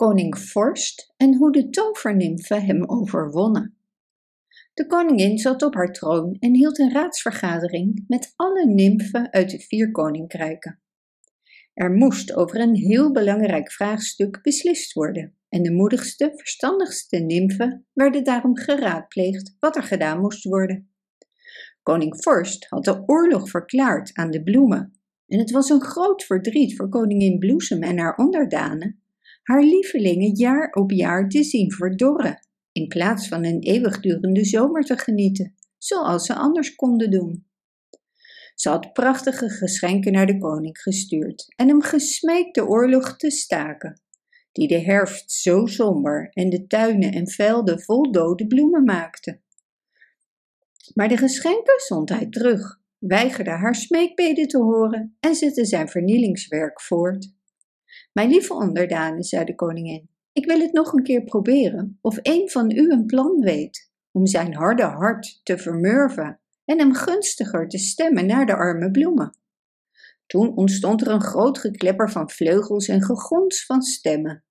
koning Vorst en hoe de tovernimfen hem overwonnen. De koningin zat op haar troon en hield een raadsvergadering met alle nimfen uit de vier koninkrijken. Er moest over een heel belangrijk vraagstuk beslist worden en de moedigste, verstandigste nimfen werden daarom geraadpleegd wat er gedaan moest worden. Koning Vorst had de oorlog verklaard aan de bloemen en het was een groot verdriet voor koningin Bloesem en haar onderdanen haar lievelingen jaar op jaar te zien verdorren, in plaats van een eeuwigdurende zomer te genieten, zoals ze anders konden doen. Ze had prachtige geschenken naar de koning gestuurd en hem gesmeekt de oorlog te staken, die de herfst zo somber en de tuinen en velden vol dode bloemen maakte. Maar de geschenken zond hij terug, weigerde haar smeekbeden te horen en zette zijn vernielingswerk voort. Mijn lieve onderdanen, zei de koningin, ik wil het nog een keer proberen of een van u een plan weet om zijn harde hart te vermurven en hem gunstiger te stemmen naar de arme bloemen. Toen ontstond er een groot geklepper van vleugels en gegons van stemmen,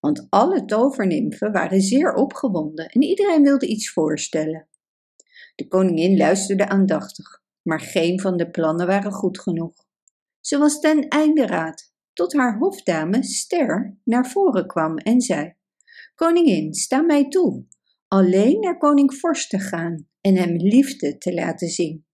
want alle tovernimfen waren zeer opgewonden en iedereen wilde iets voorstellen. De koningin luisterde aandachtig, maar geen van de plannen waren goed genoeg. Ze was ten einde raad tot haar hofdame Ster naar voren kwam en zei: Koningin, sta mij toe alleen naar koning Vorst te gaan en hem liefde te laten zien.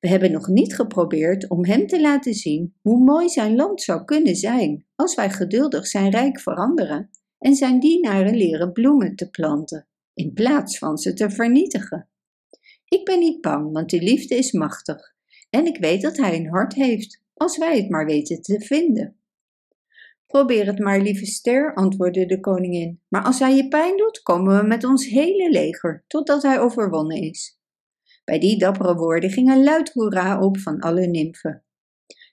We hebben nog niet geprobeerd om hem te laten zien hoe mooi zijn land zou kunnen zijn als wij geduldig zijn rijk veranderen en zijn dienaren leren bloemen te planten, in plaats van ze te vernietigen. Ik ben niet bang, want de liefde is machtig en ik weet dat hij een hart heeft, als wij het maar weten te vinden. Probeer het maar, lieve ster, antwoordde de koningin. Maar als hij je pijn doet, komen we met ons hele leger, totdat hij overwonnen is. Bij die dappere woorden ging een luid hoera op van alle nimfen.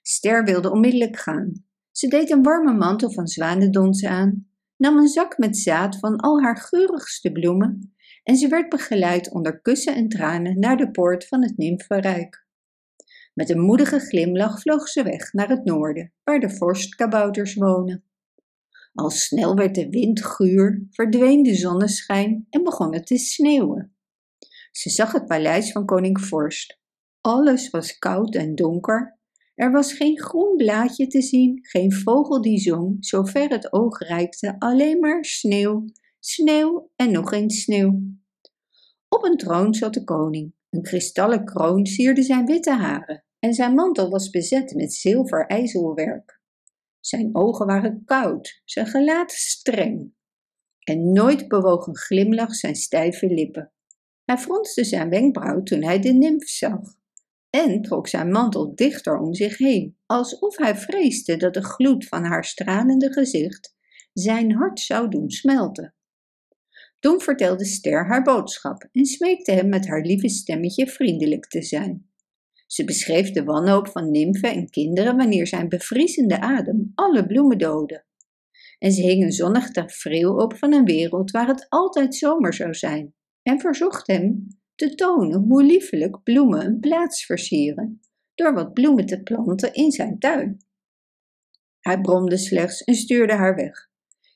Ster wilde onmiddellijk gaan. Ze deed een warme mantel van zwanendons aan, nam een zak met zaad van al haar geurigste bloemen en ze werd begeleid onder kussen en tranen naar de poort van het nimfenrijk. Met een moedige glimlach vloog ze weg naar het noorden, waar de vorstkabouters wonen. Al snel werd de wind guur, verdween de zonneschijn en begon het te sneeuwen. Ze zag het paleis van koning Vorst. Alles was koud en donker. Er was geen groen blaadje te zien, geen vogel die zong, zover het oog reikte, alleen maar sneeuw, sneeuw en nog eens sneeuw. Op een troon zat de koning. Een kristallen kroon sierde zijn witte haren en zijn mantel was bezet met zilver ijzelwerk. Zijn ogen waren koud, zijn gelaat streng. En nooit bewoog een glimlach zijn stijve lippen. Hij fronste zijn wenkbrauw toen hij de nimf zag en trok zijn mantel dichter om zich heen, alsof hij vreesde dat de gloed van haar stralende gezicht zijn hart zou doen smelten. Toen vertelde Ster haar boodschap en smeekte hem met haar lieve stemmetje vriendelijk te zijn. Ze beschreef de wanhoop van nimfen en kinderen wanneer zijn bevriezende adem alle bloemen doodde. En ze hing een zonnig tafereel op van een wereld waar het altijd zomer zou zijn en verzocht hem te tonen hoe liefelijk bloemen een plaats versieren door wat bloemen te planten in zijn tuin. Hij bromde slechts en stuurde haar weg.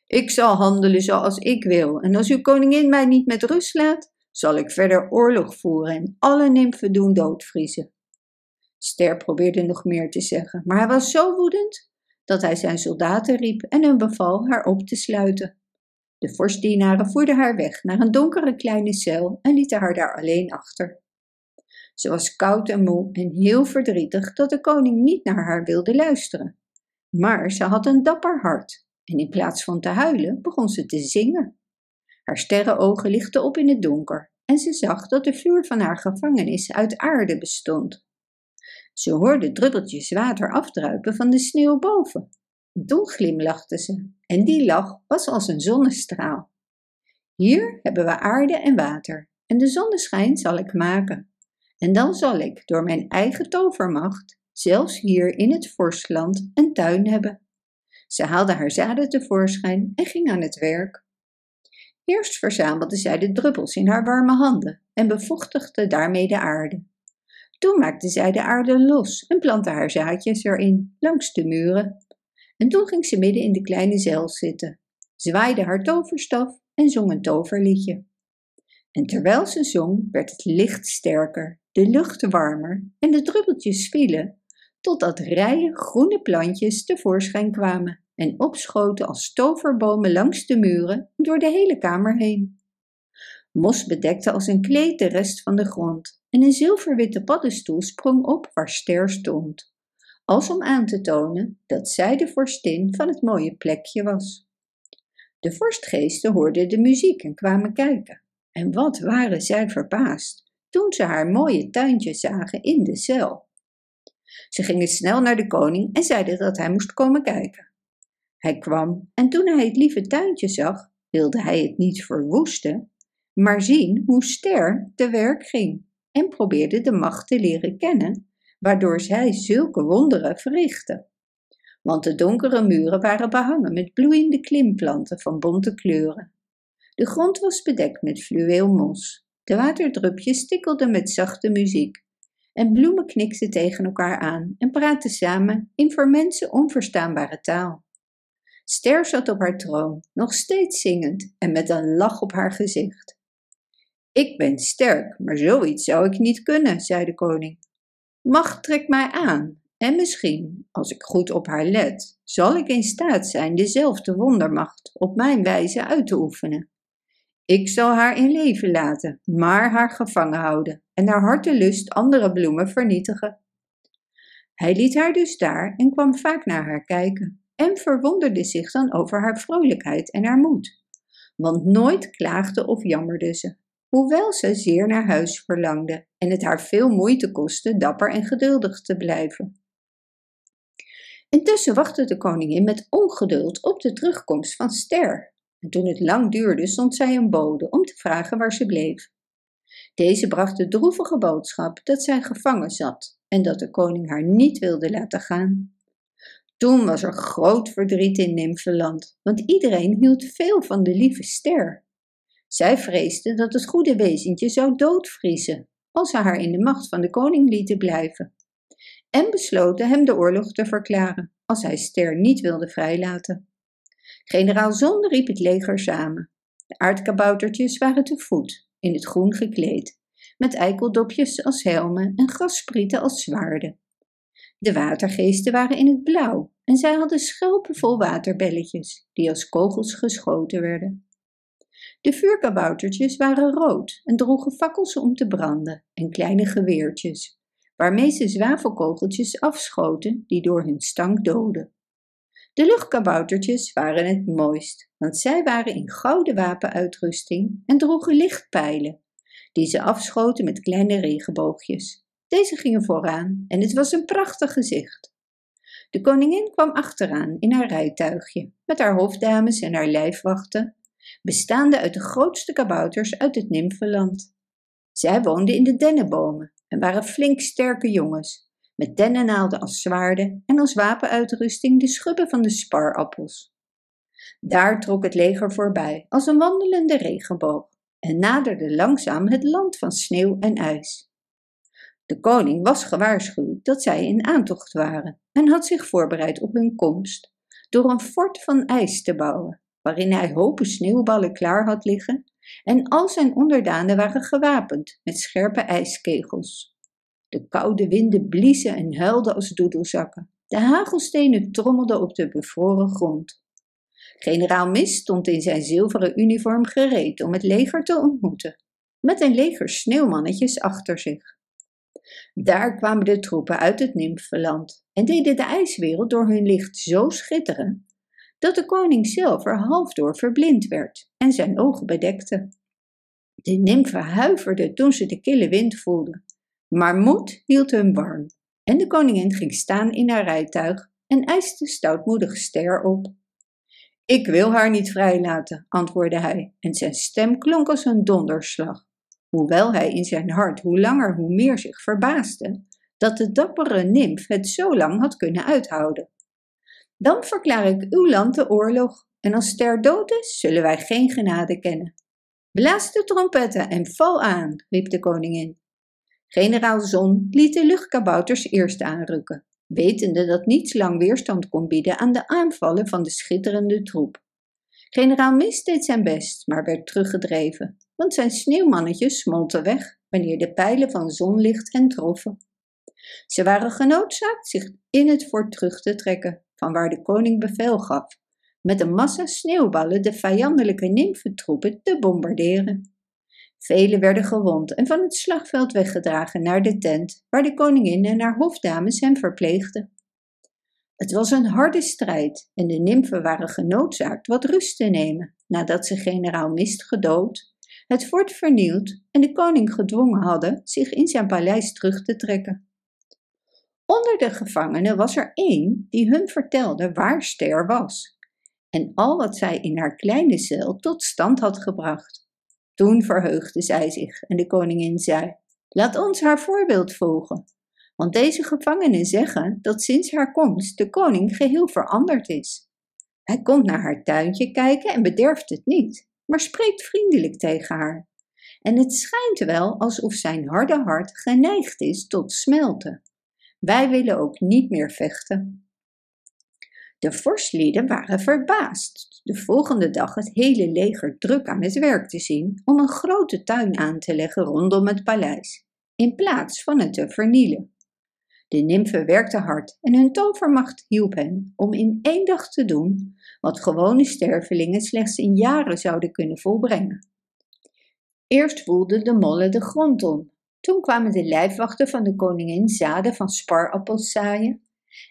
Ik zal handelen zoals ik wil, en als uw koningin mij niet met rust laat, zal ik verder oorlog voeren en alle nimfen doen doodvriezen. Ster probeerde nog meer te zeggen, maar hij was zo woedend dat hij zijn soldaten riep en hun beval haar op te sluiten. De vorstdienaren voerden haar weg naar een donkere kleine cel en lieten haar daar alleen achter. Ze was koud en moe en heel verdrietig dat de koning niet naar haar wilde luisteren. Maar ze had een dapper hart en in plaats van te huilen begon ze te zingen. Haar sterrenogen lichten op in het donker en ze zag dat de vloer van haar gevangenis uit aarde bestond. Ze hoorde druppeltjes water afdruipen van de sneeuw boven. Toen glimlachte ze en die lach was als een zonnestraal. Hier hebben we aarde en water en de zonneschijn zal ik maken. En dan zal ik door mijn eigen tovermacht zelfs hier in het vorstland een tuin hebben. Ze haalde haar zaden tevoorschijn en ging aan het werk. Eerst verzamelde zij de druppels in haar warme handen en bevochtigde daarmee de aarde. Toen maakte zij de aarde los en plantte haar zaadjes erin, langs de muren. En toen ging ze midden in de kleine zeil zitten. zwaaide haar toverstaf en zong een toverliedje. En terwijl ze zong, werd het licht sterker, de lucht warmer en de druppeltjes vielen, totdat rijen groene plantjes tevoorschijn kwamen en opschoten als toverbomen langs de muren door de hele kamer heen. Mos bedekte als een kleed de rest van de grond en een zilverwitte paddenstoel sprong op waar Ster stond, als om aan te tonen dat zij de vorstin van het mooie plekje was. De vorstgeesten hoorden de muziek en kwamen kijken. En wat waren zij verbaasd toen ze haar mooie tuintje zagen in de cel. Ze gingen snel naar de koning en zeiden dat hij moest komen kijken. Hij kwam en toen hij het lieve tuintje zag, wilde hij het niet verwoesten, maar zien hoe Ster te werk ging en probeerde de macht te leren kennen, waardoor zij zulke wonderen verrichtte. Want de donkere muren waren behangen met bloeiende klimplanten van bonte kleuren. De grond was bedekt met fluweelmos. De waterdrupjes tikkelden met zachte muziek. En bloemen knikten tegen elkaar aan en praatten samen in voor mensen onverstaanbare taal. Ster zat op haar troon, nog steeds zingend en met een lach op haar gezicht. Ik ben sterk, maar zoiets zou ik niet kunnen, zei de koning. Macht trekt mij aan, en misschien, als ik goed op haar let, zal ik in staat zijn dezelfde wondermacht op mijn wijze uit te oefenen. Ik zal haar in leven laten, maar haar gevangen houden en naar hartelust andere bloemen vernietigen. Hij liet haar dus daar en kwam vaak naar haar kijken en verwonderde zich dan over haar vrolijkheid en haar moed. Want nooit klaagde of jammerde ze, hoewel ze zeer naar huis verlangde en het haar veel moeite kostte dapper en geduldig te blijven. Intussen wachtte de koningin met ongeduld op de terugkomst van Ster. En toen het lang duurde, zond zij een bode om te vragen waar ze bleef. Deze bracht de droevige boodschap dat zij gevangen zat en dat de koning haar niet wilde laten gaan. Toen was er groot verdriet in Nymfeland, want iedereen hield veel van de lieve ster. Zij vreesde dat het goede wezentje zou doodvriezen als ze haar in de macht van de koning lieten blijven, en besloten hem de oorlog te verklaren als hij Ster niet wilde vrijlaten. Generaal Zon riep het leger samen. De aardkaboutertjes waren te voet, in het groen gekleed, met eikeldopjes als helmen en grassprieten als zwaarden. De watergeesten waren in het blauw en zij hadden schelpen vol waterbelletjes, die als kogels geschoten werden. De vuurkaboutertjes waren rood en droegen fakkels om te branden en kleine geweertjes, waarmee ze zwavelkogeltjes afschoten die door hun stank doden. De luchtkaboutertjes waren het mooist, want zij waren in gouden wapenuitrusting en droegen lichtpijlen, die ze afschoten met kleine regenboogjes. Deze gingen vooraan en het was een prachtig gezicht. De koningin kwam achteraan in haar rijtuigje, met haar hofdames en haar lijfwachten, bestaande uit de grootste kabouters uit het Nymfeland. Zij woonden in de dennenbomen en waren flink sterke jongens, met dennennaalden als zwaarden en als wapenuitrusting de schubben van de sparappels. Daar trok het leger voorbij als een wandelende regenboog en naderde langzaam het land van sneeuw en ijs. De koning was gewaarschuwd dat zij in aantocht waren en had zich voorbereid op hun komst door een fort van ijs te bouwen, waarin hij hopen sneeuwballen klaar had liggen en al zijn onderdanen waren gewapend met scherpe ijskegels. De koude winden bliezen en huilden als doedelzakken. De hagelstenen trommelden op de bevroren grond. Generaal Mis stond in zijn zilveren uniform gereed om het leger te ontmoeten, met een leger sneeuwmannetjes achter zich. Daar kwamen de troepen uit het Nymfeland en deden de ijswereld door hun licht zo schitteren dat de koning zelf er half door verblind werd en zijn ogen bedekte. De nimfen huiverden toen ze de kille wind voelden, maar moed hield hun warm en de koningin ging staan in haar rijtuig en eiste stoutmoedig ster op. Ik wil haar niet vrijlaten, antwoordde hij, en zijn stem klonk als een donderslag, hoewel hij in zijn hart hoe langer hoe meer zich verbaasde dat de dappere nimf het zo lang had kunnen uithouden. Dan verklaar ik uw land de oorlog, en als Ster dood is, zullen wij geen genade kennen. Blaas de trompetten en val aan, riep de koningin. Generaal Zon liet de luchtkabouters eerst aanrukken, wetende dat niets lang weerstand kon bieden aan de aanvallen van de schitterende troep. Generaal Mist deed zijn best, maar werd teruggedreven, want zijn sneeuwmannetjes smolten weg wanneer de pijlen van zonlicht hen troffen. Ze waren genoodzaakt zich in het fort terug te trekken, van waar de koning bevel gaf, met een massa sneeuwballen de vijandelijke nymfentroepen te bombarderen. Velen werden gewond en van het slagveld weggedragen naar de tent, waar de koningin en haar hofdames hen verpleegden. Het was een harde strijd en de nymfen waren genoodzaakt wat rust te nemen nadat ze generaal Mist gedood, het fort vernield en de koning gedwongen hadden zich in zijn paleis terug te trekken. Onder de gevangenen was er één die hun vertelde waar Ster was en al wat zij in haar kleine cel tot stand had gebracht. Toen verheugde zij zich en de koningin zei: Laat ons haar voorbeeld volgen want deze gevangenen zeggen dat sinds haar komst de koning geheel veranderd is. Hij komt naar haar tuintje kijken en bederft het niet, maar spreekt vriendelijk tegen haar. En het schijnt wel alsof zijn harde hart geneigd is tot smelten. Wij willen ook niet meer vechten. De vorstlieden waren verbaasd de volgende dag het hele leger druk aan het werk te zien om een grote tuin aan te leggen rondom het paleis, in plaats van het te vernielen. De nymfen werkten hard en hun tovermacht hielp hen om in één dag te doen wat gewone stervelingen slechts in jaren zouden kunnen volbrengen. Eerst woelden de mollen de grond om. Toen kwamen de lijfwachten van de koningin zaden van sparappels zaaien.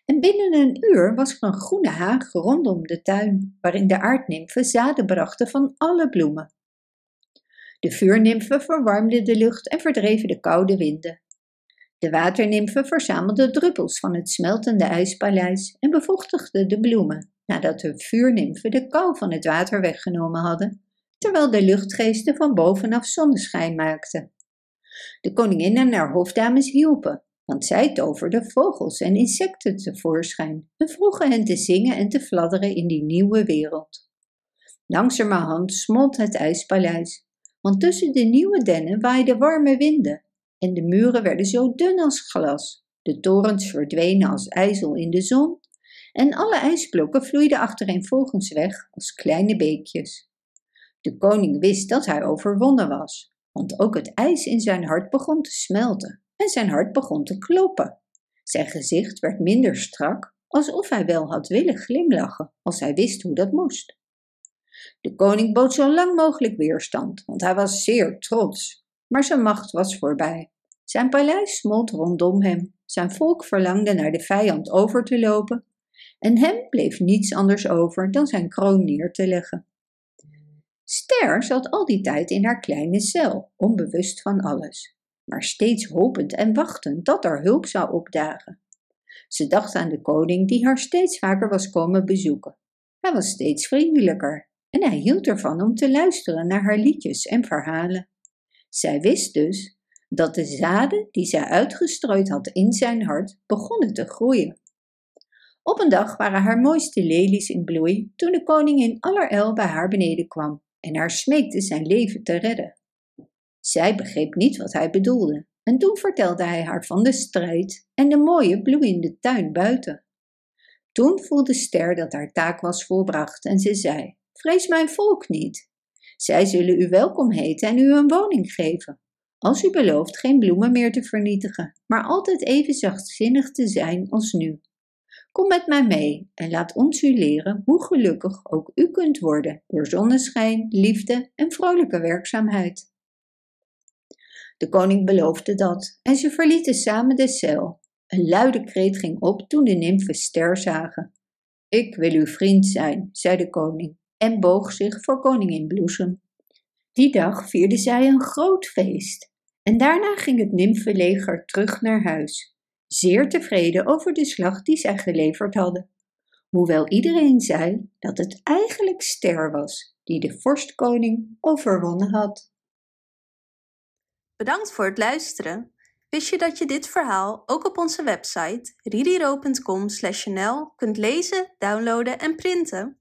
En binnen een uur was er een groene haag rondom de tuin, waarin de aardnimfen zaden brachten van alle bloemen. De vuurnimfen verwarmden de lucht en verdreven de koude winden. De waternimfen verzamelden druppels van het smeltende ijspaleis en bevochtigden de bloemen, nadat de vuurnimfen de kou van het water weggenomen hadden, terwijl de luchtgeesten van bovenaf zonneschijn maakten. De koningin en haar hofdames hielpen, want zij toverden vogels en insecten tevoorschijn en vroegen hen te zingen en te fladderen in die nieuwe wereld. Langzamerhand smolt het ijspaleis, want tussen de nieuwe dennen waaiden warme winden en de muren werden zo dun als glas. De torens verdwenen als ijzel in de zon en alle ijsblokken vloeiden achtereenvolgens weg als kleine beekjes. De koning wist dat hij overwonnen was, want ook het ijs in zijn hart begon te smelten en zijn hart begon te kloppen. Zijn gezicht werd minder strak, alsof hij wel had willen glimlachen als hij wist hoe dat moest. De koning bood zo lang mogelijk weerstand, want hij was zeer trots, maar zijn macht was voorbij. Zijn paleis smolt rondom hem, zijn volk verlangde naar de vijand over te lopen, en hem bleef niets anders over dan zijn kroon neer te leggen. Ster zat al die tijd in haar kleine cel, onbewust van alles, maar steeds hopend en wachtend dat er hulp zou opdagen. Ze dacht aan de koning die haar steeds vaker was komen bezoeken. Hij was steeds vriendelijker en hij hield ervan om te luisteren naar haar liedjes en verhalen. Zij wist dus dat de zaden die zij uitgestrooid had in zijn hart begonnen te groeien. Op een dag waren haar mooiste lelies in bloei toen de koning in allerijl bij haar beneden kwam en haar smeekte zijn leven te redden. Zij begreep niet wat hij bedoelde en toen vertelde hij haar van de strijd en de mooie bloeiende tuin buiten. Toen voelde Ster dat haar taak was volbracht en ze zei: Vrees mijn volk niet. Zij zullen u welkom heten en u een woning geven. Als u belooft geen bloemen meer te vernietigen, maar altijd even zachtzinnig te zijn als nu. Kom met mij mee en laat ons u leren hoe gelukkig ook u kunt worden door zonneschijn, liefde en vrolijke werkzaamheid. De koning beloofde dat en ze verlieten samen de cel. Een luide kreet ging op toen de nymfen ster zagen. Ik wil uw vriend zijn, zei de koning en boog zich voor koningin Bloesem. Die dag vierde zij een groot feest. En daarna ging het nymfenleger terug naar huis, zeer tevreden over de slag die zij geleverd hadden. Hoewel iedereen zei dat het eigenlijk Ster was die de vorstkoning overwonnen had. Bedankt voor het luisteren. Wist je dat je dit verhaal ook op onze website ririro.com/nl kunt lezen, downloaden en printen?